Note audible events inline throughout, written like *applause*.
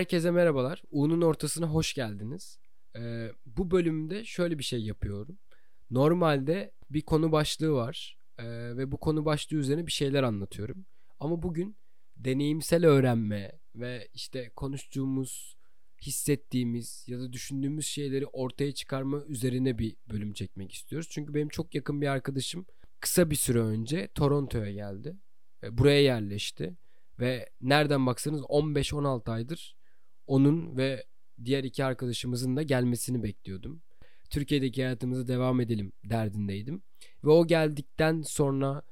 Herkese merhabalar. U'nun ortasına hoş geldiniz. Ee, bu bölümde şöyle bir şey yapıyorum. Normalde bir konu başlığı var ee, ve bu konu başlığı üzerine bir şeyler anlatıyorum. Ama bugün deneyimsel öğrenme ve işte konuştuğumuz, hissettiğimiz ya da düşündüğümüz şeyleri ortaya çıkarma üzerine bir bölüm çekmek istiyoruz. Çünkü benim çok yakın bir arkadaşım kısa bir süre önce Toronto'ya geldi. Ee, buraya yerleşti ve nereden baksanız 15-16 aydır onun ve diğer iki arkadaşımızın da gelmesini bekliyordum. Türkiye'deki hayatımıza devam edelim derdindeydim. Ve o geldikten sonra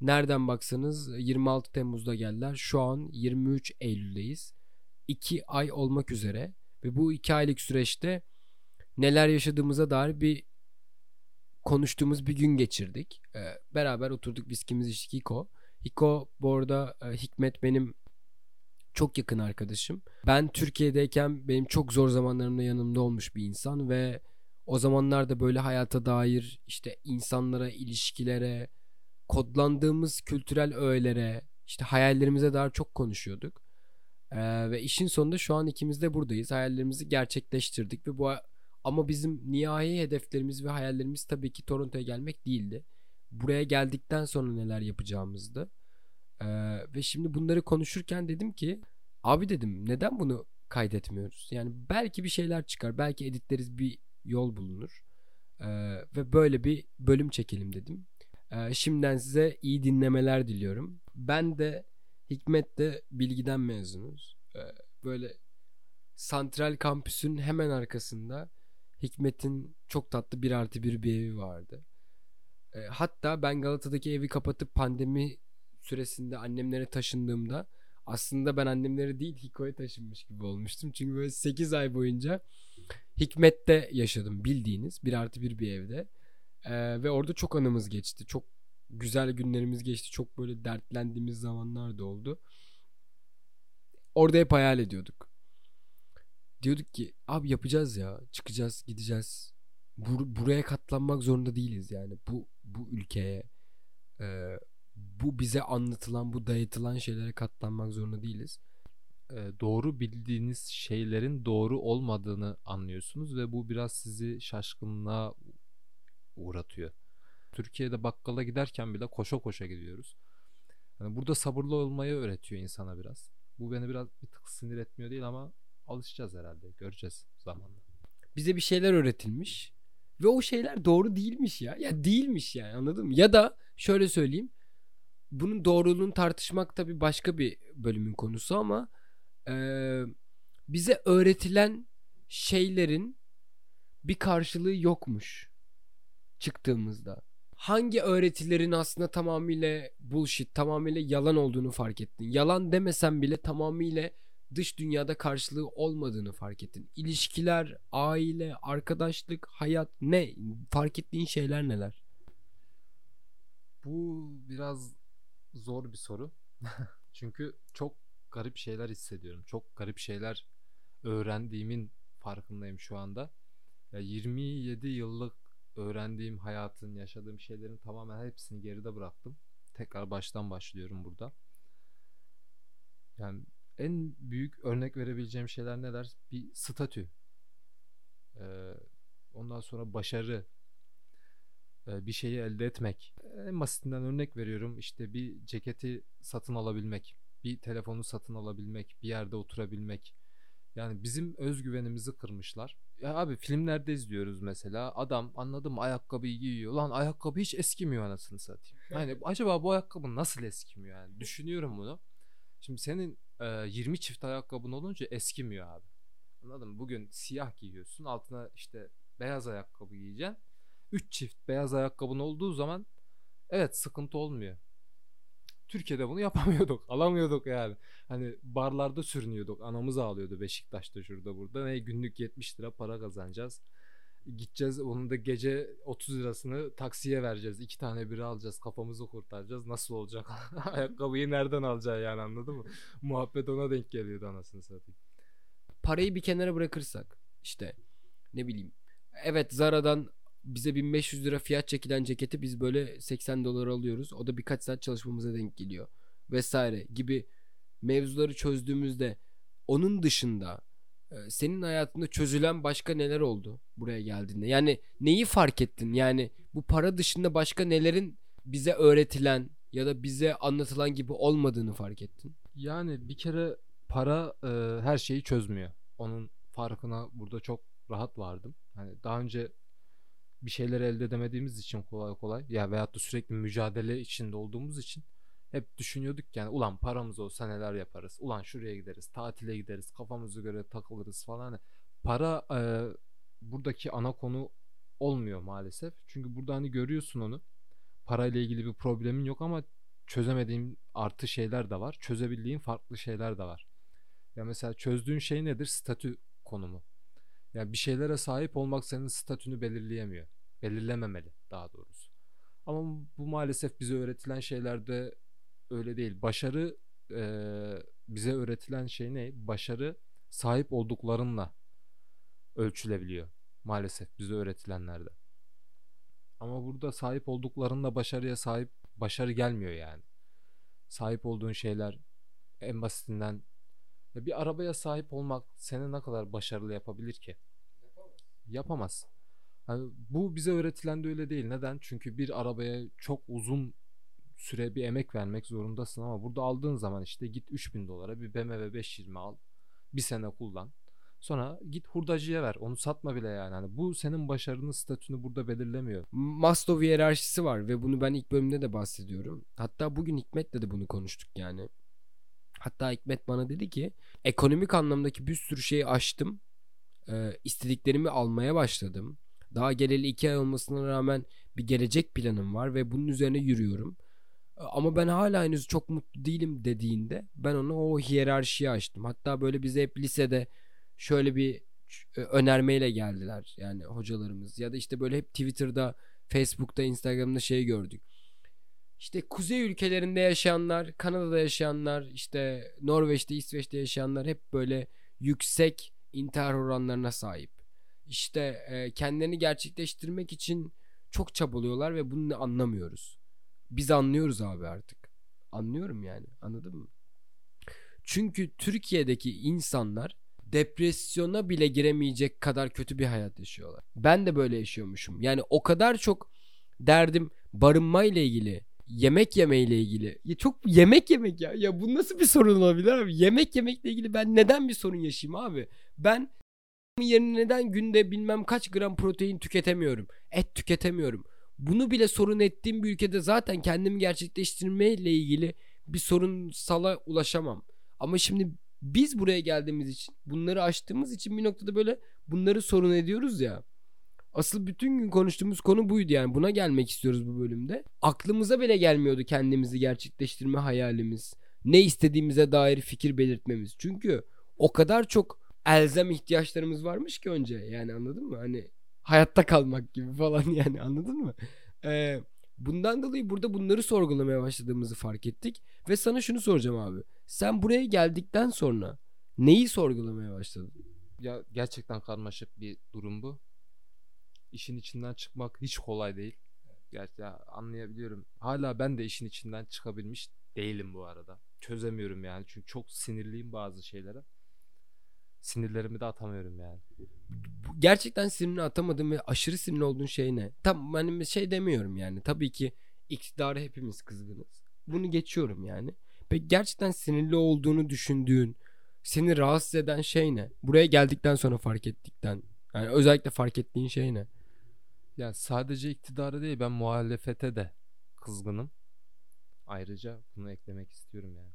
nereden baksanız 26 Temmuz'da geldiler. Şu an 23 Eylül'deyiz. 2 ay olmak üzere ve bu 2 aylık süreçte neler yaşadığımıza dair bir konuştuğumuz bir gün geçirdik. Ee, beraber oturduk viskimizi içtik Hiko. Hiko bu arada e, Hikmet benim çok yakın arkadaşım. Ben Türkiye'deyken benim çok zor zamanlarımda yanımda olmuş bir insan ve o zamanlarda böyle hayata dair işte insanlara, ilişkilere, kodlandığımız kültürel öğelere, işte hayallerimize dair çok konuşuyorduk. Ee, ve işin sonunda şu an ikimiz de buradayız. Hayallerimizi gerçekleştirdik ve bu ama bizim nihai hedeflerimiz ve hayallerimiz tabii ki Toronto'ya gelmek değildi. Buraya geldikten sonra neler yapacağımızdı. Ee, ve şimdi bunları konuşurken dedim ki abi dedim neden bunu kaydetmiyoruz? Yani belki bir şeyler çıkar. Belki editleriz bir yol bulunur. Ee, ve böyle bir bölüm çekelim dedim. Ee, şimdiden size iyi dinlemeler diliyorum. Ben de Hikmet de bilgiden mezunuz. Ee, böyle Santral Kampüs'ün hemen arkasında Hikmet'in çok tatlı bir artı bir bir evi vardı. Hatta ben Galata'daki evi kapatıp pandemi süresinde annemlere taşındığımda aslında ben annemlere değil Hiko'ya taşınmış gibi olmuştum. Çünkü böyle 8 ay boyunca Hikmet'te yaşadım bildiğiniz bir artı bir bir evde. Ee, ve orada çok anımız geçti. Çok güzel günlerimiz geçti. Çok böyle dertlendiğimiz zamanlar da oldu. Orada hep hayal ediyorduk. Diyorduk ki abi yapacağız ya. Çıkacağız, gideceğiz. Bur- buraya katlanmak zorunda değiliz yani. Bu bu ülkeye e, bu bize anlatılan, bu dayatılan şeylere katlanmak zorunda değiliz. E, doğru bildiğiniz şeylerin doğru olmadığını anlıyorsunuz ve bu biraz sizi şaşkınlığa uğratıyor. Türkiye'de bakkala giderken bile koşa koşa gidiyoruz. Yani burada sabırlı olmayı öğretiyor insana biraz. Bu beni biraz bir tık sinir etmiyor değil ama alışacağız herhalde. Göreceğiz zamanla. Bize bir şeyler öğretilmiş ve o şeyler doğru değilmiş ya. Ya değilmiş yani anladın mı? Ya da şöyle söyleyeyim. Bunun doğruluğunu tartışmak tabii başka bir bölümün konusu ama e, bize öğretilen şeylerin bir karşılığı yokmuş çıktığımızda. Hangi öğretilerin aslında tamamıyla bullshit, tamamıyla yalan olduğunu fark ettin. Yalan demesen bile tamamıyla dış dünyada karşılığı olmadığını fark ettin. İlişkiler, aile, arkadaşlık, hayat ne? Fark ettiğin şeyler neler? Bu biraz zor bir soru. *laughs* Çünkü çok garip şeyler hissediyorum. Çok garip şeyler öğrendiğimin farkındayım şu anda. Ya 27 yıllık öğrendiğim hayatın, yaşadığım şeylerin tamamen hepsini geride bıraktım. Tekrar baştan başlıyorum burada. Yani en büyük örnek verebileceğim şeyler neler? Bir statü. Ee, ondan sonra başarı. Ee, bir şeyi elde etmek. En basitinden örnek veriyorum. İşte bir ceketi satın alabilmek. Bir telefonu satın alabilmek. Bir yerde oturabilmek. Yani bizim özgüvenimizi kırmışlar. Ya abi filmlerde izliyoruz mesela. Adam anladım ayakkabıyı giyiyor. Lan ayakkabı hiç eskimiyor anasını satayım. *laughs* Yani acaba bu ayakkabı nasıl eskimiyor yani? Düşünüyorum bunu. Şimdi senin e, 20 çift ayakkabın olunca eskimiyor abi. Anladın mı? Bugün siyah giyiyorsun. Altına işte beyaz ayakkabı giyeceksin. 3 çift beyaz ayakkabın olduğu zaman evet sıkıntı olmuyor. Türkiye'de bunu *laughs* yapamıyorduk. Alamıyorduk yani. Hani barlarda sürünüyorduk. Anamız ağlıyordu Beşiktaş'ta şurada burada. Ne günlük 70 lira para kazanacağız. Gideceğiz onun da gece 30 lirasını taksiye vereceğiz. iki tane biri alacağız. Kafamızı kurtaracağız. Nasıl olacak? *laughs* Ayakkabıyı nereden alacaksın yani anladın mı? Muhabbet ona denk geliyordu anasını satayım. Parayı bir kenara bırakırsak işte ne bileyim. Evet Zara'dan bize 1500 lira fiyat çekilen ceketi biz böyle 80 dolar alıyoruz. O da birkaç saat çalışmamıza denk geliyor. Vesaire gibi mevzuları çözdüğümüzde onun dışında e, senin hayatında çözülen başka neler oldu buraya geldiğinde? Yani neyi fark ettin? Yani bu para dışında başka nelerin bize öğretilen ya da bize anlatılan gibi olmadığını fark ettin? Yani bir kere para e, her şeyi çözmüyor. Onun farkına burada çok rahat vardım. Hani daha önce bir şeyler elde edemediğimiz için kolay kolay ya veyahut da sürekli mücadele içinde olduğumuz için hep düşünüyorduk yani ulan paramız olsa neler yaparız. Ulan şuraya gideriz, tatile gideriz, kafamıza göre takılırız falan. Hani para e, buradaki ana konu olmuyor maalesef. Çünkü burada hani görüyorsun onu. Parayla ilgili bir problemin yok ama çözemediğin artı şeyler de var. Çözebildiğin farklı şeyler de var. Ya mesela çözdüğün şey nedir? Statü konumu. Yani bir şeylere sahip olmak senin statünü belirleyemiyor. Belirlememeli daha doğrusu. Ama bu maalesef bize öğretilen şeylerde öyle değil. Başarı e, bize öğretilen şey ne? Başarı sahip olduklarınla ölçülebiliyor. Maalesef bize öğretilenlerde. Ama burada sahip olduklarınla başarıya sahip başarı gelmiyor yani. Sahip olduğun şeyler en basitinden bir arabaya sahip olmak seni ne kadar başarılı yapabilir ki? Yapamaz. Yapamaz. Yani bu bize öğretilen de öyle değil. Neden? Çünkü bir arabaya çok uzun süre bir emek vermek zorundasın ama burada aldığın zaman işte git 3000 dolara bir BMW 520 al. Bir sene kullan. Sonra git hurdacıya ver. Onu satma bile yani. Hani bu senin başarının statünü burada belirlemiyor. Maslow hiyerarşisi var ve bunu ben ilk bölümde de bahsediyorum. Hatta bugün Hikmet'le de bunu konuştuk yani. Hatta Hikmet bana dedi ki ekonomik anlamdaki bir sürü şeyi aştım. Ee, istediklerimi almaya başladım. Daha geleli iki ay olmasına rağmen bir gelecek planım var ve bunun üzerine yürüyorum. Ama ben hala henüz çok mutlu değilim dediğinde ben onu o hiyerarşiye açtım. Hatta böyle bize hep lisede şöyle bir e, önermeyle geldiler yani hocalarımız ya da işte böyle hep Twitter'da, Facebook'ta, Instagram'da şey gördük. İşte kuzey ülkelerinde yaşayanlar, Kanada'da yaşayanlar, işte Norveç'te, İsveç'te yaşayanlar hep böyle yüksek intihar oranlarına sahip. İşte e, kendilerini gerçekleştirmek için çok çabalıyorlar ve bunu anlamıyoruz. Biz anlıyoruz abi artık. Anlıyorum yani. Anladın mı? Çünkü Türkiye'deki insanlar depresyona bile giremeyecek kadar kötü bir hayat yaşıyorlar. Ben de böyle yaşıyormuşum. Yani o kadar çok derdim barınma ile ilgili, yemek yeme ile ilgili. Ya çok yemek yemek ya. Ya bu nasıl bir sorun olabilir abi? Yemek yemekle ilgili ben neden bir sorun yaşayayım abi? Ben yerine neden günde bilmem kaç gram protein tüketemiyorum? Et tüketemiyorum. Bunu bile sorun ettiğim bir ülkede zaten kendimi gerçekleştirmeyle ilgili bir sorunsala ulaşamam. Ama şimdi biz buraya geldiğimiz için bunları aştığımız için bir noktada böyle bunları sorun ediyoruz ya. Asıl bütün gün konuştuğumuz konu buydu yani buna gelmek istiyoruz bu bölümde. Aklımıza bile gelmiyordu kendimizi gerçekleştirme hayalimiz. Ne istediğimize dair fikir belirtmemiz. Çünkü o kadar çok elzem ihtiyaçlarımız varmış ki önce yani anladın mı? Hani hayatta kalmak gibi falan *laughs* yani anladın mı? Ee, bundan dolayı burada bunları sorgulamaya başladığımızı fark ettik. Ve sana şunu soracağım abi. Sen buraya geldikten sonra neyi sorgulamaya başladın? Ya gerçekten karmaşık bir durum bu. İşin içinden çıkmak hiç kolay değil. Gerçi ya anlayabiliyorum. Hala ben de işin içinden çıkabilmiş değilim bu arada. Çözemiyorum yani çünkü çok sinirliyim bazı şeylere. Sinirlerimi de atamıyorum yani. Gerçekten sinirini atamadığın ve aşırı sinirli olduğun şey ne? Tam hani şey demiyorum yani. Tabii ki iktidarı hepimiz kızgınız. Bunu geçiyorum yani. Peki gerçekten sinirli olduğunu düşündüğün, seni rahatsız eden şey ne? Buraya geldikten sonra fark ettikten. Yani özellikle fark ettiğin şey ne? Yani sadece iktidara değil ben muhalefete de kızgınım. Ayrıca bunu eklemek istiyorum yani.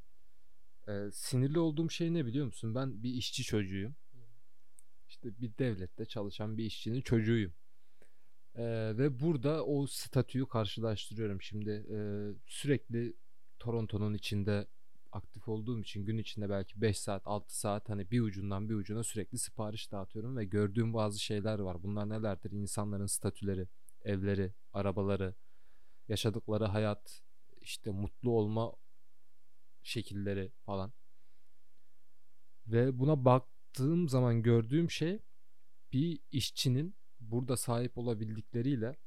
Ee, sinirli olduğum şey ne biliyor musun? Ben bir işçi çocuğuyum. İşte bir devlette çalışan bir işçinin çocuğuyum. Ee, ve burada o statüyü karşılaştırıyorum. Şimdi e, sürekli Toronto'nun içinde aktif olduğum için gün içinde belki 5 saat 6 saat hani bir ucundan bir ucuna sürekli sipariş dağıtıyorum ve gördüğüm bazı şeyler var. Bunlar nelerdir? İnsanların statüleri, evleri, arabaları, yaşadıkları hayat, işte mutlu olma şekilleri falan. Ve buna baktığım zaman gördüğüm şey bir işçinin burada sahip olabildikleriyle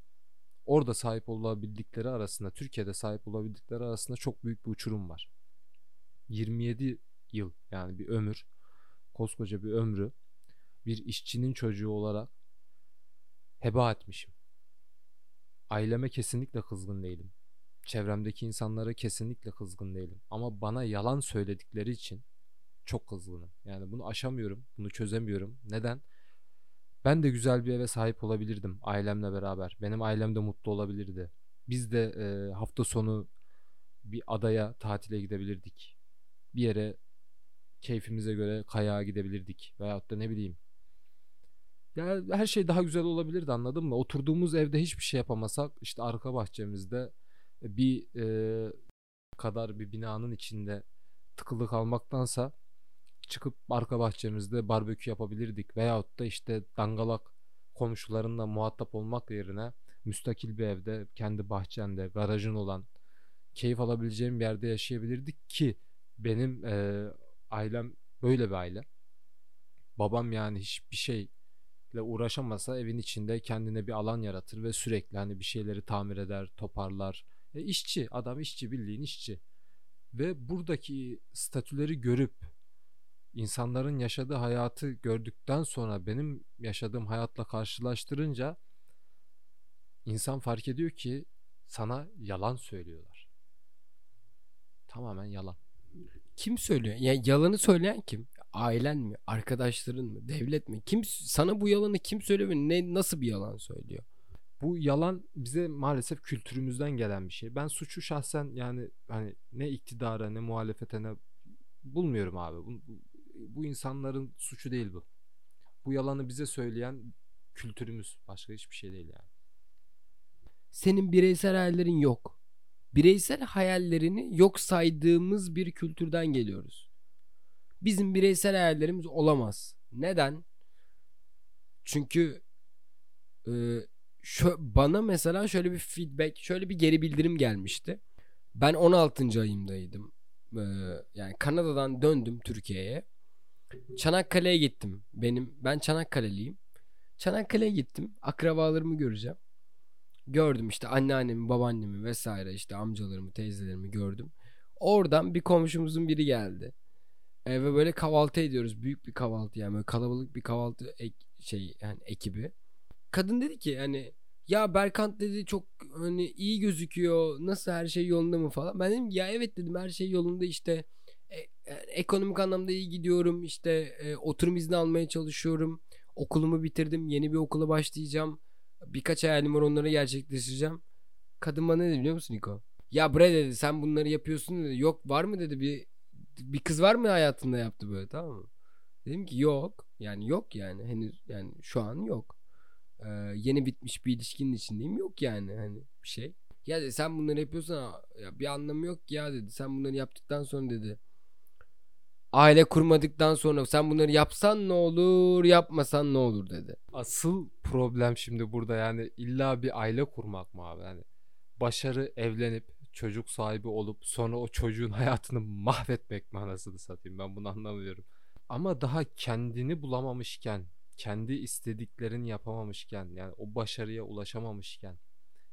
orada sahip olabildikleri arasında Türkiye'de sahip olabildikleri arasında çok büyük bir uçurum var. 27 yıl yani bir ömür koskoca bir ömrü bir işçinin çocuğu olarak heba etmişim. Aileme kesinlikle kızgın değilim. Çevremdeki insanlara kesinlikle kızgın değilim. Ama bana yalan söyledikleri için çok kızgınım. Yani bunu aşamıyorum, bunu çözemiyorum. Neden? Ben de güzel bir eve sahip olabilirdim ailemle beraber. Benim ailem de mutlu olabilirdi. Biz de e, hafta sonu bir adaya tatile gidebilirdik. Bir yere keyfimize göre kayağa gidebilirdik. Veyahut da ne bileyim. Ya her şey daha güzel olabilirdi anladın mı? Oturduğumuz evde hiçbir şey yapamasak işte arka bahçemizde bir e, kadar bir binanın içinde tıkılı kalmaktansa çıkıp arka bahçemizde barbekü yapabilirdik. Veyahut da işte dangalak komşularınla muhatap olmak yerine müstakil bir evde, kendi bahçende, garajın olan keyif alabileceğim bir yerde yaşayabilirdik ki benim e, ailem böyle bir aile. Babam yani hiçbir şeyle uğraşamasa evin içinde kendine bir alan yaratır ve sürekli hani bir şeyleri tamir eder, toparlar. E, işçi, adam işçi bildiğin işçi. Ve buradaki statüleri görüp insanların yaşadığı hayatı gördükten sonra benim yaşadığım hayatla karşılaştırınca insan fark ediyor ki sana yalan söylüyorlar. Tamamen yalan. Kim söylüyor? Yani yalanı söyleyen kim? Ailen mi? Arkadaşların mı? Devlet mi? Kim sana bu yalanı kim söylüyor ne nasıl bir yalan söylüyor? Bu yalan bize maalesef kültürümüzden gelen bir şey. Ben suçu şahsen yani hani ne iktidara ne muhalefete ne bulmuyorum abi. Bu, bu, bu insanların suçu değil bu. Bu yalanı bize söyleyen kültürümüz. Başka hiçbir şey değil yani. Senin bireysel hayallerin yok. Bireysel hayallerini yok saydığımız bir kültürden geliyoruz. Bizim bireysel hayallerimiz olamaz. Neden? Çünkü e, şu, bana mesela şöyle bir feedback, şöyle bir geri bildirim gelmişti. Ben 16. ayımdaydım. Ee, yani Kanada'dan döndüm Türkiye'ye. Çanakkale'ye gittim. Benim ben Çanakkale'liyim. Çanakkale'ye gittim. Akrabalarımı göreceğim. Gördüm işte anneannemi, babaannemi vesaire işte amcalarımı, teyzelerimi gördüm. Oradan bir komşumuzun biri geldi. E, ve böyle kahvaltı ediyoruz. Büyük bir kahvaltı yani böyle kalabalık bir kahvaltı ek, şey yani ekibi. Kadın dedi ki hani ya Berkant dedi çok hani iyi gözüküyor. Nasıl her şey yolunda mı falan. Ben dedim ya evet dedim her şey yolunda işte e, ekonomik anlamda iyi gidiyorum. İşte e, oturum izni almaya çalışıyorum. Okulumu bitirdim. Yeni bir okula başlayacağım. Birkaç hayalim var onları gerçekleştireceğim. Kadın bana ne dedi biliyor musun Niko? Ya bre dedi sen bunları yapıyorsun dedi. Yok var mı dedi bir bir kız var mı hayatında yaptı böyle tamam mı? Dedim ki yok. Yani yok yani henüz yani şu an yok. Ee, yeni bitmiş bir ilişkinin içindeyim yok yani hani bir şey. Ya dedi sen bunları yapıyorsan ya bir anlamı yok ya dedi. Sen bunları yaptıktan sonra dedi aile kurmadıktan sonra sen bunları yapsan ne olur yapmasan ne olur dedi. Asıl problem şimdi burada yani illa bir aile kurmak mı abi? Yani başarı evlenip çocuk sahibi olup sonra o çocuğun *laughs* hayatını mahvetmek mi anasını satayım ben bunu anlamıyorum. Ama daha kendini bulamamışken, kendi istediklerini yapamamışken yani o başarıya ulaşamamışken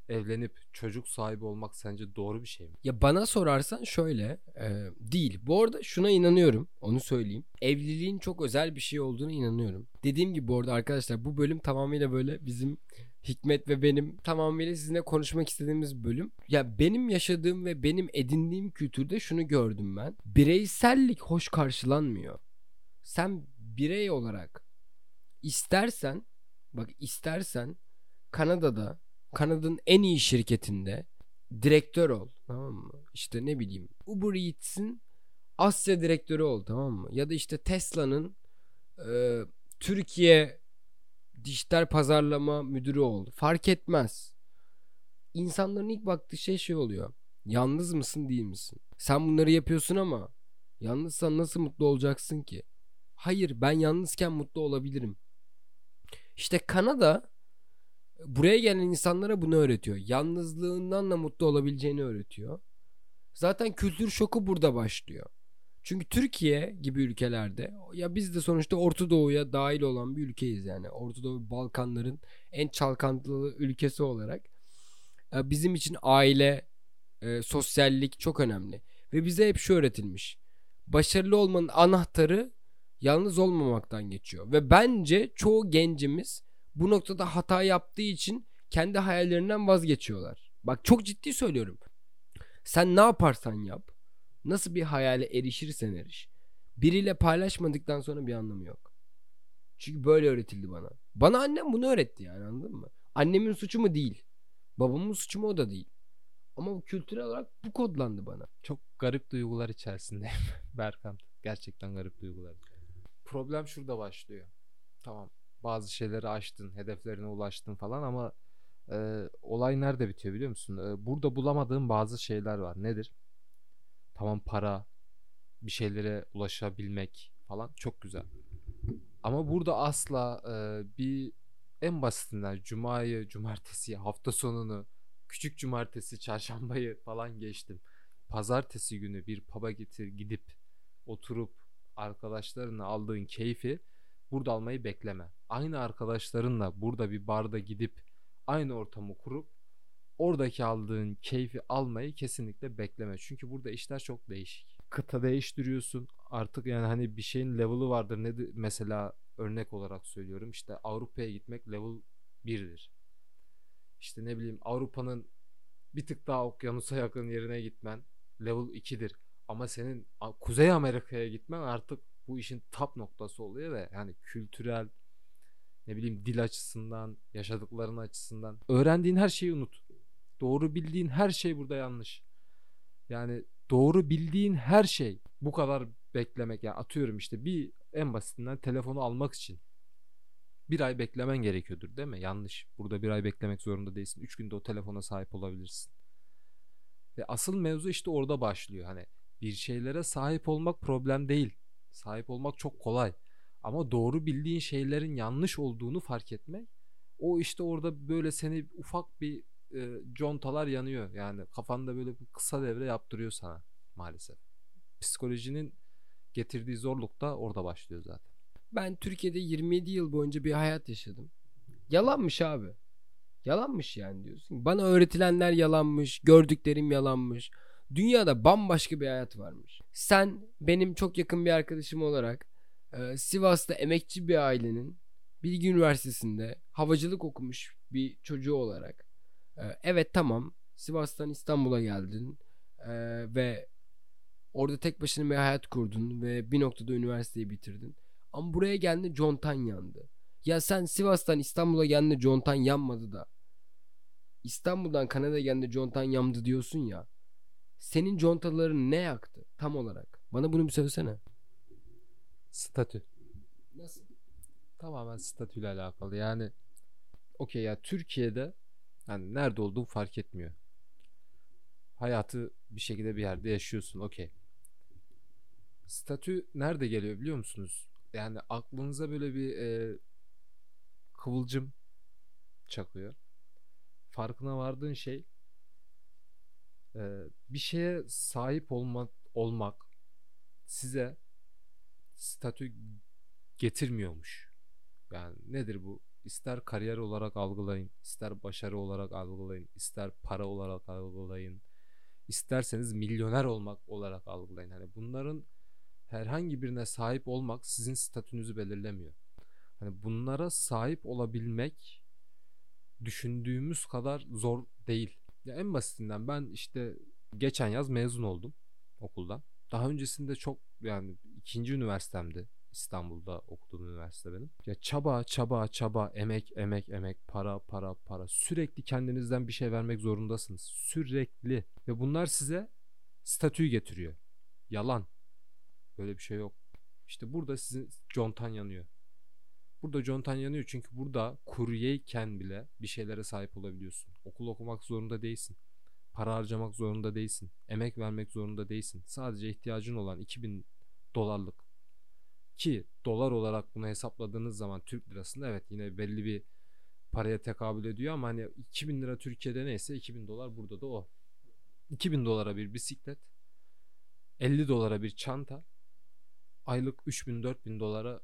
evlenip çocuk sahibi olmak sence doğru bir şey mi? Ya bana sorarsan şöyle e, değil. Bu arada şuna inanıyorum. Onu söyleyeyim. Evliliğin çok özel bir şey olduğunu inanıyorum. Dediğim gibi bu arada arkadaşlar bu bölüm tamamıyla böyle bizim Hikmet ve benim tamamıyla sizinle konuşmak istediğimiz bölüm. Ya benim yaşadığım ve benim edindiğim kültürde şunu gördüm ben. Bireysellik hoş karşılanmıyor. Sen birey olarak istersen bak istersen Kanada'da Kanada'nın en iyi şirketinde direktör ol. Tamam mı? İşte ne bileyim Uber Eats'in Asya direktörü ol tamam mı? Ya da işte Tesla'nın e, Türkiye dijital pazarlama müdürü ol. Fark etmez. İnsanların ilk baktığı şey şey oluyor. Yalnız mısın değil misin? Sen bunları yapıyorsun ama yalnızsan nasıl mutlu olacaksın ki? Hayır ben yalnızken mutlu olabilirim. İşte Kanada buraya gelen insanlara bunu öğretiyor. Yalnızlığından da mutlu olabileceğini öğretiyor. Zaten kültür şoku burada başlıyor. Çünkü Türkiye gibi ülkelerde ya biz de sonuçta Orta Doğu'ya dahil olan bir ülkeyiz yani. Orta Doğu Balkanların en çalkantılı ülkesi olarak e, bizim için aile, e, sosyallik çok önemli. Ve bize hep şu öğretilmiş. Başarılı olmanın anahtarı yalnız olmamaktan geçiyor. Ve bence çoğu gencimiz bu noktada hata yaptığı için kendi hayallerinden vazgeçiyorlar. Bak çok ciddi söylüyorum. Sen ne yaparsan yap, nasıl bir hayale erişirsen eriş, biriyle paylaşmadıktan sonra bir anlamı yok. Çünkü böyle öğretildi bana. Bana annem bunu öğretti yani anladın mı? Annemin suçu mu değil. Babamın suçu mu o da değil. Ama bu kültürel olarak bu kodlandı bana. Çok garip duygular içerisindeyim *laughs* Berkan. Gerçekten garip duygular. Problem şurada başlıyor. Tamam bazı şeyleri aştın, hedeflerine ulaştın falan ama e, olay nerede bitiyor biliyor musun? E, burada bulamadığın bazı şeyler var. Nedir? Tamam para, bir şeylere ulaşabilmek falan çok güzel. Ama burada asla e, bir en basitinden cumayı, cumartesiyi, hafta sonunu, küçük cumartesi, çarşambayı falan geçtim. Pazartesi günü bir pub'a getir gidip oturup arkadaşlarınla aldığın keyfi burada almayı bekleme. Aynı arkadaşlarınla burada bir barda gidip aynı ortamı kurup oradaki aldığın keyfi almayı kesinlikle bekleme. Çünkü burada işler çok değişik. Kıta değiştiriyorsun. Artık yani hani bir şeyin level'ı vardır. Ne mesela örnek olarak söylüyorum. İşte Avrupa'ya gitmek level 1'dir. İşte ne bileyim Avrupa'nın bir tık daha okyanusa yakın yerine gitmen level 2'dir. Ama senin Kuzey Amerika'ya gitmen artık bu işin top noktası oluyor ve yani kültürel ne bileyim dil açısından, yaşadıkların açısından öğrendiğin her şeyi unut. Doğru bildiğin her şey burada yanlış. Yani doğru bildiğin her şey bu kadar beklemek yani atıyorum işte bir en basitinden telefonu almak için bir ay beklemen gerekiyordur değil mi? Yanlış. Burada bir ay beklemek zorunda değilsin. Üç günde o telefona sahip olabilirsin. Ve asıl mevzu işte orada başlıyor. Hani bir şeylere sahip olmak problem değil. Sahip olmak çok kolay. Ama doğru bildiğin şeylerin yanlış olduğunu fark etmek o işte orada böyle seni ufak bir e, contalar yanıyor. Yani kafanda böyle bir kısa devre yaptırıyor sana maalesef. Psikolojinin getirdiği zorluk da orada başlıyor zaten. Ben Türkiye'de 27 yıl boyunca bir hayat yaşadım. Yalanmış abi. Yalanmış yani diyorsun. Bana öğretilenler yalanmış, gördüklerim yalanmış. Dünyada bambaşka bir hayat varmış. Sen benim çok yakın bir arkadaşım olarak e, Sivas'ta emekçi bir ailenin Bilgi Üniversitesi'nde havacılık okumuş bir çocuğu olarak e, evet tamam Sivas'tan İstanbul'a geldin e, ve orada tek başına bir hayat kurdun ve bir noktada üniversiteyi bitirdin. Ama buraya geldiğinde contan yandı. Ya sen Sivas'tan İstanbul'a geldiğinde contan yanmadı da İstanbul'dan Kanada'ya geldiğinde contan yandı diyorsun ya. Senin contaların ne yaktı tam olarak? Bana bunu bir söylesene. Statü. Nasıl? Tamamen statüyle alakalı. Yani okey ya Türkiye'de yani nerede olduğun fark etmiyor. Hayatı bir şekilde bir yerde yaşıyorsun okey. Statü nerede geliyor biliyor musunuz? Yani aklınıza böyle bir e, kıvılcım çakıyor. Farkına vardığın şey e, bir şeye sahip olmak olmak size statü getirmiyormuş. Yani nedir bu? İster kariyer olarak algılayın, ister başarı olarak algılayın, ister para olarak algılayın, isterseniz milyoner olmak olarak algılayın. Hani bunların herhangi birine sahip olmak sizin statünüzü belirlemiyor. Hani bunlara sahip olabilmek düşündüğümüz kadar zor değil. Ya en basitinden ben işte geçen yaz mezun oldum okuldan. Daha öncesinde çok yani ikinci üniversitemdi İstanbul'da okuduğum üniversite benim. Ya çaba, çaba, çaba, emek, emek, emek, para, para, para. Sürekli kendinizden bir şey vermek zorundasınız. Sürekli. Ve bunlar size statüyü getiriyor. Yalan. Böyle bir şey yok. İşte burada sizin contan yanıyor. Burada contan yanıyor çünkü burada kuryeyken bile bir şeylere sahip olabiliyorsun. Okul okumak zorunda değilsin. Para harcamak zorunda değilsin. Emek vermek zorunda değilsin. Sadece ihtiyacın olan 2000 dolarlık ki dolar olarak bunu hesapladığınız zaman Türk lirasında evet yine belli bir paraya tekabül ediyor ama hani 2000 lira Türkiye'de neyse 2000 dolar burada da o. 2000 dolara bir bisiklet 50 dolara bir çanta aylık 3000-4000 dolara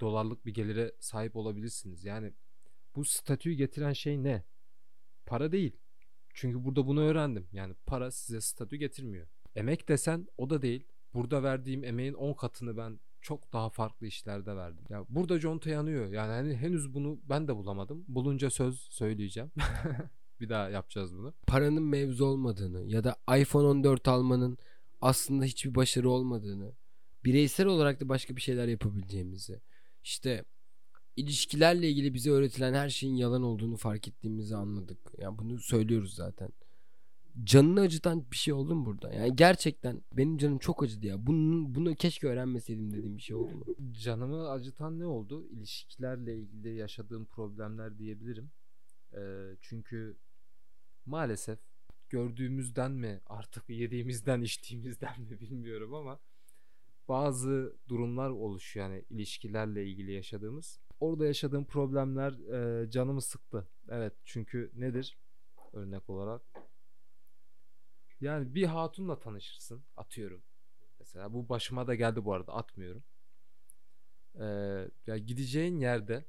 dolarlık bir gelire sahip olabilirsiniz. Yani bu statüyü getiren şey ne? Para değil. Çünkü burada bunu öğrendim. Yani para size statü getirmiyor. Emek desen o da değil. Burada verdiğim emeğin 10 katını ben çok daha farklı işlerde verdim. Ya burada conta yanıyor. Yani hani henüz bunu ben de bulamadım. Bulunca söz söyleyeceğim. *laughs* bir daha yapacağız bunu. Paranın mevzu olmadığını ya da iPhone 14 almanın aslında hiçbir başarı olmadığını, bireysel olarak da başka bir şeyler yapabileceğimizi, işte ilişkilerle ilgili bize öğretilen her şeyin yalan olduğunu fark ettiğimizi anladık. Yani bunu söylüyoruz zaten. Canını acıtan bir şey oldu mu burada? Yani gerçekten benim canım çok acıdı ya. Bunu, bunu keşke öğrenmeseydim dediğim bir şey oldu mu? Canımı acıtan ne oldu? İlişkilerle ilgili yaşadığım problemler diyebilirim. Ee, çünkü maalesef gördüğümüzden mi artık yediğimizden *laughs* içtiğimizden mi bilmiyorum ama bazı durumlar oluşuyor yani ilişkilerle ilgili yaşadığımız. Orada yaşadığım problemler e, canımı sıktı. Evet çünkü nedir örnek olarak? Yani bir hatunla tanışırsın atıyorum. Mesela bu başıma da geldi bu arada atmıyorum. Ee, ya gideceğin yerde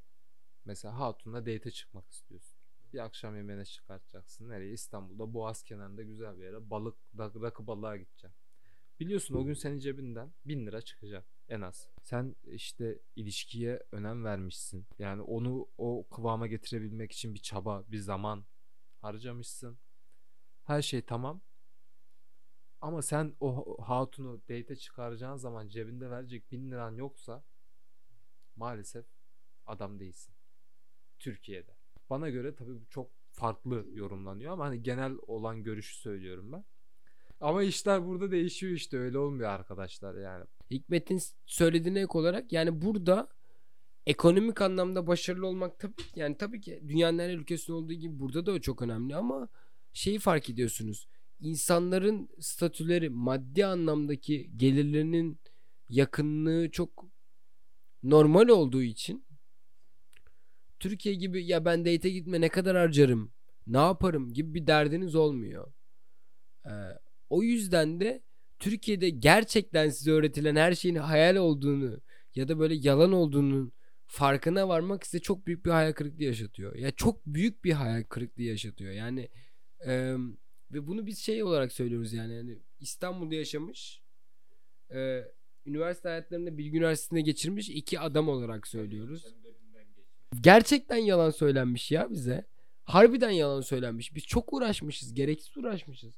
mesela hatunla date'e çıkmak istiyorsun. Bir akşam yemeğine çıkartacaksın. Nereye? İstanbul'da Boğaz kenarında güzel bir yere balık rakı balığa gideceksin. Biliyorsun o gün senin cebinden bin lira çıkacak en az. Sen işte ilişkiye önem vermişsin. Yani onu o kıvama getirebilmek için bir çaba, bir zaman harcamışsın. Her şey tamam. Ama sen o hatunu date çıkaracağın zaman cebinde verecek bin liran yoksa maalesef adam değilsin. Türkiye'de. Bana göre tabii bu çok farklı yorumlanıyor ama hani genel olan görüşü söylüyorum ben. Ama işler burada değişiyor işte öyle olmuyor arkadaşlar yani. Hikmet'in söylediğine ek olarak yani burada ekonomik anlamda başarılı olmak tabii yani tabii ki dünyanın her ülkesinde olduğu gibi burada da o çok önemli ama şeyi fark ediyorsunuz. İnsanların statüleri maddi anlamdaki gelirlerinin yakınlığı çok normal olduğu için Türkiye gibi ya ben date gitme ne kadar harcarım ne yaparım gibi bir derdiniz olmuyor. Ee, o yüzden de Türkiye'de gerçekten size öğretilen her şeyin hayal olduğunu ya da böyle yalan olduğunun farkına varmak size çok büyük bir hayal kırıklığı yaşatıyor. Ya çok büyük bir hayal kırıklığı yaşatıyor. Yani e, ve bunu biz şey olarak söylüyoruz yani yani İstanbul'da yaşamış e, üniversite hayatlarında Bilgi Üniversitesi'nde geçirmiş iki adam olarak söylüyoruz. Gerçekten yalan söylenmiş ya bize. Harbiden yalan söylenmiş. Biz çok uğraşmışız. Gereksiz uğraşmışız.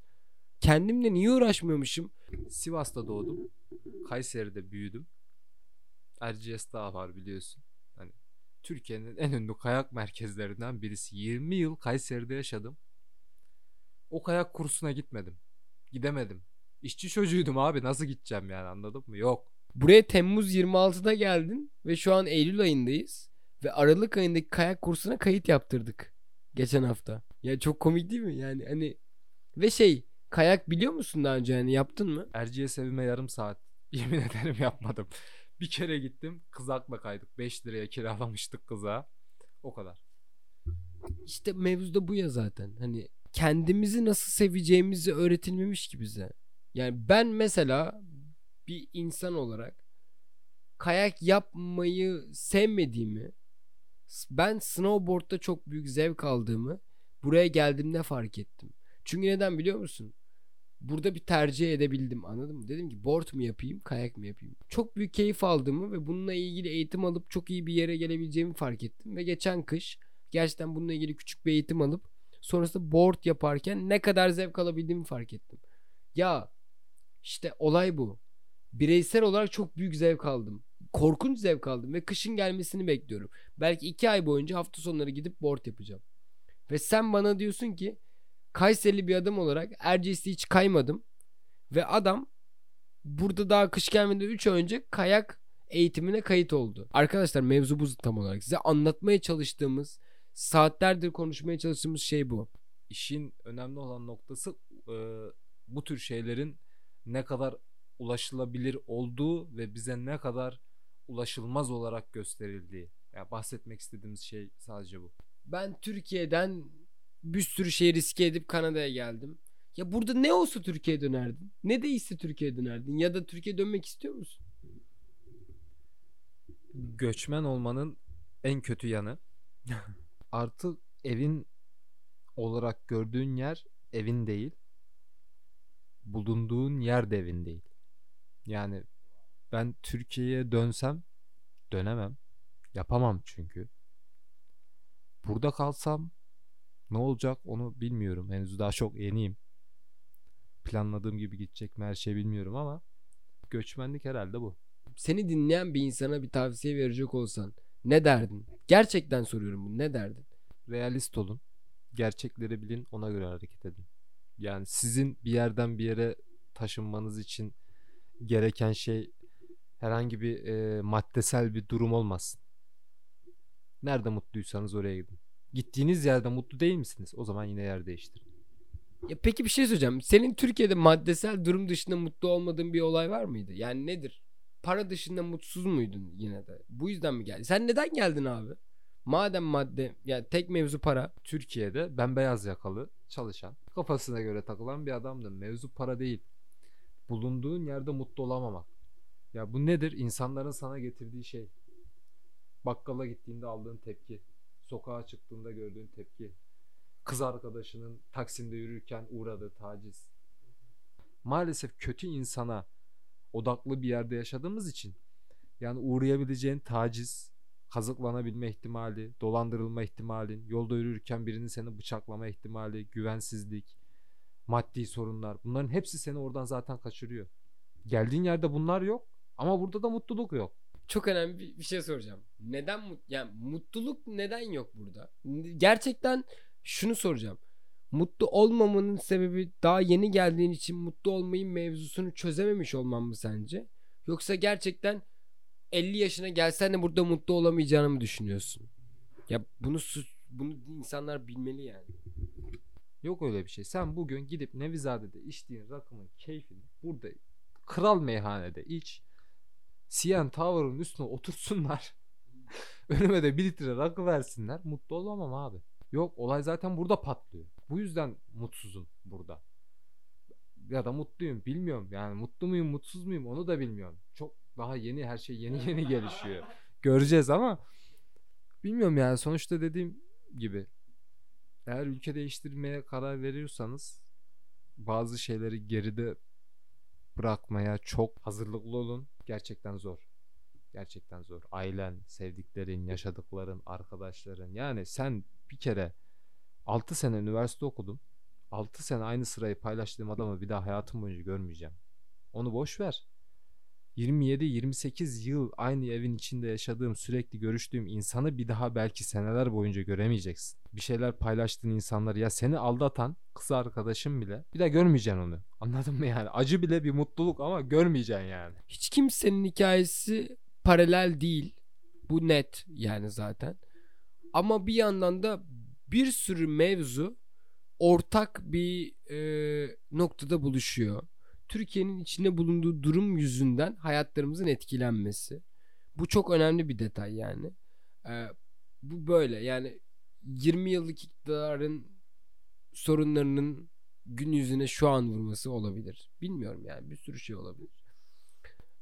Kendimle niye uğraşmıyormuşum? Sivas'ta doğdum. Kayseri'de büyüdüm. Erciyes Dağı var biliyorsun. Hani Türkiye'nin en ünlü kayak merkezlerinden birisi. 20 yıl Kayseri'de yaşadım. O kayak kursuna gitmedim. Gidemedim. İşçi çocuğuydum abi nasıl gideceğim yani anladın mı? Yok. Buraya Temmuz 26'da geldin ve şu an Eylül ayındayız. Ve Aralık ayındaki kayak kursuna kayıt yaptırdık. Geçen hafta. Ya çok komik değil mi? Yani hani ve şey kayak biliyor musun daha önce yani yaptın mı? Erciyes evime yarım saat. *laughs* Yemin ederim yapmadım. Bir kere gittim kızakla kaydık. 5 liraya kiralamıştık kıza. O kadar. İşte mevzu da bu ya zaten. Hani kendimizi nasıl seveceğimizi öğretilmemiş ki bize. Yani ben mesela bir insan olarak kayak yapmayı sevmediğimi ben snowboard'da çok büyük zevk aldığımı buraya geldiğimde fark ettim. Çünkü neden biliyor musun? Burada bir tercih edebildim anladın mı? Dedim ki board mu yapayım kayak mı yapayım? Çok büyük keyif aldığımı ve bununla ilgili eğitim alıp çok iyi bir yere gelebileceğimi fark ettim. Ve geçen kış gerçekten bununla ilgili küçük bir eğitim alıp sonrasında board yaparken ne kadar zevk alabildiğimi fark ettim. Ya işte olay bu. Bireysel olarak çok büyük zevk aldım. Korkunç zevk aldım ve kışın gelmesini bekliyorum. Belki iki ay boyunca hafta sonları gidip board yapacağım. Ve sen bana diyorsun ki Kayserili bir adam olarak Erciyes'te hiç kaymadım. Ve adam burada daha kış gelmeden 3 ay önce kayak eğitimine kayıt oldu. Arkadaşlar mevzu bu tam olarak. Size anlatmaya çalıştığımız, saatlerdir konuşmaya çalıştığımız şey bu. İşin önemli olan noktası e, bu tür şeylerin ne kadar ulaşılabilir olduğu ve bize ne kadar ulaşılmaz olarak gösterildiği. Yani bahsetmek istediğimiz şey sadece bu. Ben Türkiye'den bir sürü şey riske edip Kanada'ya geldim. Ya burada ne olsa Türkiye'ye dönerdin. Ne değilse Türkiye'ye dönerdin. Ya da Türkiye'ye dönmek istiyor musun? Göçmen olmanın en kötü yanı *laughs* artık evin olarak gördüğün yer evin değil. Bulunduğun yer de evin değil. Yani Ben Türkiye'ye dönsem dönemem. Yapamam çünkü. Burada kalsam ne olacak onu bilmiyorum. Henüz daha çok yeniyim. Planladığım gibi gidecek mi her şeyi bilmiyorum ama göçmenlik herhalde bu. Seni dinleyen bir insana bir tavsiye verecek olsan ne derdin? Gerçekten soruyorum bunu. Ne derdin? Realist olun. Gerçekleri bilin, ona göre hareket edin. Yani sizin bir yerden bir yere taşınmanız için gereken şey herhangi bir e, maddesel bir durum olmasın. Nerede mutluysanız oraya gidin. Gittiğiniz yerde mutlu değil misiniz? O zaman yine yer değiştirin. Ya peki bir şey söyleyeceğim. Senin Türkiye'de maddesel durum dışında mutlu olmadığın bir olay var mıydı? Yani nedir? Para dışında mutsuz muydun yine de? Bu yüzden mi geldin? Sen neden geldin abi? Madem madde yani tek mevzu para. Türkiye'de ben beyaz yakalı çalışan, kafasına göre takılan bir adamdım. Mevzu para değil. Bulunduğun yerde mutlu olamamak. Ya bu nedir? İnsanların sana getirdiği şey. Bakkala gittiğinde aldığın tepki. Sokağa çıktığında gördüğün tepki. Kız arkadaşının Taksim'de yürürken uğradığı taciz. Maalesef kötü insana odaklı bir yerde yaşadığımız için yani uğrayabileceğin taciz, kazıklanabilme ihtimali, dolandırılma ihtimalin, yolda yürürken birinin seni bıçaklama ihtimali, güvensizlik, maddi sorunlar bunların hepsi seni oradan zaten kaçırıyor. Geldiğin yerde bunlar yok ama burada da mutluluk yok. Çok önemli bir, şey soracağım. Neden mut yani mutluluk neden yok burada? Gerçekten şunu soracağım. Mutlu olmamanın sebebi daha yeni geldiğin için mutlu olmayı mevzusunu çözememiş olman mı sence? Yoksa gerçekten 50 yaşına gelsen de burada mutlu olamayacağını mı düşünüyorsun? Ya bunu bunu insanlar bilmeli yani. Yok öyle bir şey. Sen bugün gidip Nevizade'de içtiğin rakımın keyfini burada kral meyhanede iç. Siyan Tower'ın üstüne otursunlar. *laughs* Önüme de bir litre rakı versinler. Mutlu olamam abi. Yok olay zaten burada patlıyor. Bu yüzden mutsuzum burada. Ya da mutluyum bilmiyorum. Yani mutlu muyum mutsuz muyum onu da bilmiyorum. Çok daha yeni her şey yeni yeni gelişiyor. *laughs* Göreceğiz ama bilmiyorum yani sonuçta dediğim gibi eğer ülke değiştirmeye karar veriyorsanız bazı şeyleri geride bırakmaya çok hazırlıklı olun. Gerçekten zor. Gerçekten zor. Ailen, sevdiklerin, yaşadıkların, arkadaşların. Yani sen bir kere 6 sene üniversite okudun. 6 sene aynı sırayı paylaştığım adamı bir daha hayatım boyunca görmeyeceğim. Onu boş ver. 27-28 yıl aynı evin içinde yaşadığım, sürekli görüştüğüm insanı bir daha belki seneler boyunca göremeyeceksin. Bir şeyler paylaştığın insanlar ya seni aldatan kız arkadaşın bile bir daha görmeyeceksin onu. Anladın mı yani? Acı bile bir mutluluk ama görmeyeceksin yani. Hiç kimsenin hikayesi paralel değil. Bu net yani zaten. Ama bir yandan da bir sürü mevzu ortak bir e, noktada buluşuyor. Türkiye'nin içinde bulunduğu durum yüzünden hayatlarımızın etkilenmesi. Bu çok önemli bir detay yani. Ee, bu böyle yani 20 yıllık iktidarın sorunlarının gün yüzüne şu an vurması olabilir. Bilmiyorum yani bir sürü şey olabilir.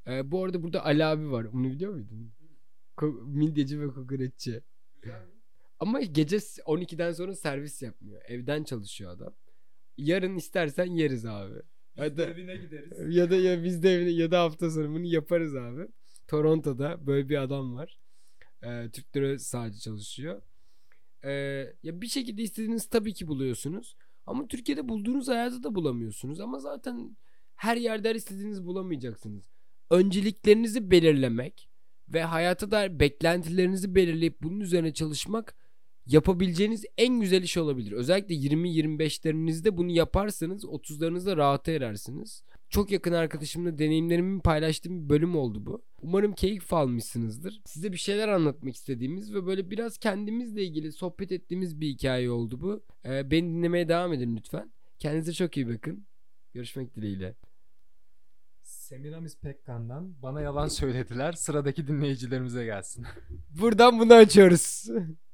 Ee, bu arada burada Ali abi var. Onu biliyor muydun? Ko- midyeci ve kokoreççi. Ama gece 12'den sonra servis yapmıyor. Evden çalışıyor adam. Yarın istersen yeriz abi. Biz de evine gideriz. *laughs* Ya da ya biz de evine ya da hafta sonu bunu yaparız abi. Toronto'da böyle bir adam var. Ee, Türklere sadece çalışıyor. Ee, ya bir şekilde istediğiniz tabii ki buluyorsunuz. Ama Türkiye'de bulduğunuz hayatı da bulamıyorsunuz. Ama zaten her yerde her istediğinizi bulamayacaksınız. Önceliklerinizi belirlemek ve hayata dair beklentilerinizi belirleyip bunun üzerine çalışmak yapabileceğiniz en güzel iş olabilir. Özellikle 20-25'lerinizde bunu yaparsanız 30'larınızda rahata erersiniz. Çok yakın arkadaşımla deneyimlerimi paylaştığım bir bölüm oldu bu. Umarım keyif almışsınızdır. Size bir şeyler anlatmak istediğimiz ve böyle biraz kendimizle ilgili sohbet ettiğimiz bir hikaye oldu bu. Ee, beni dinlemeye devam edin lütfen. Kendinize çok iyi bakın. Görüşmek dileğiyle. Semiramis Pekkan'dan bana yalan söylediler. Sıradaki dinleyicilerimize gelsin. Buradan bunu açıyoruz. *laughs*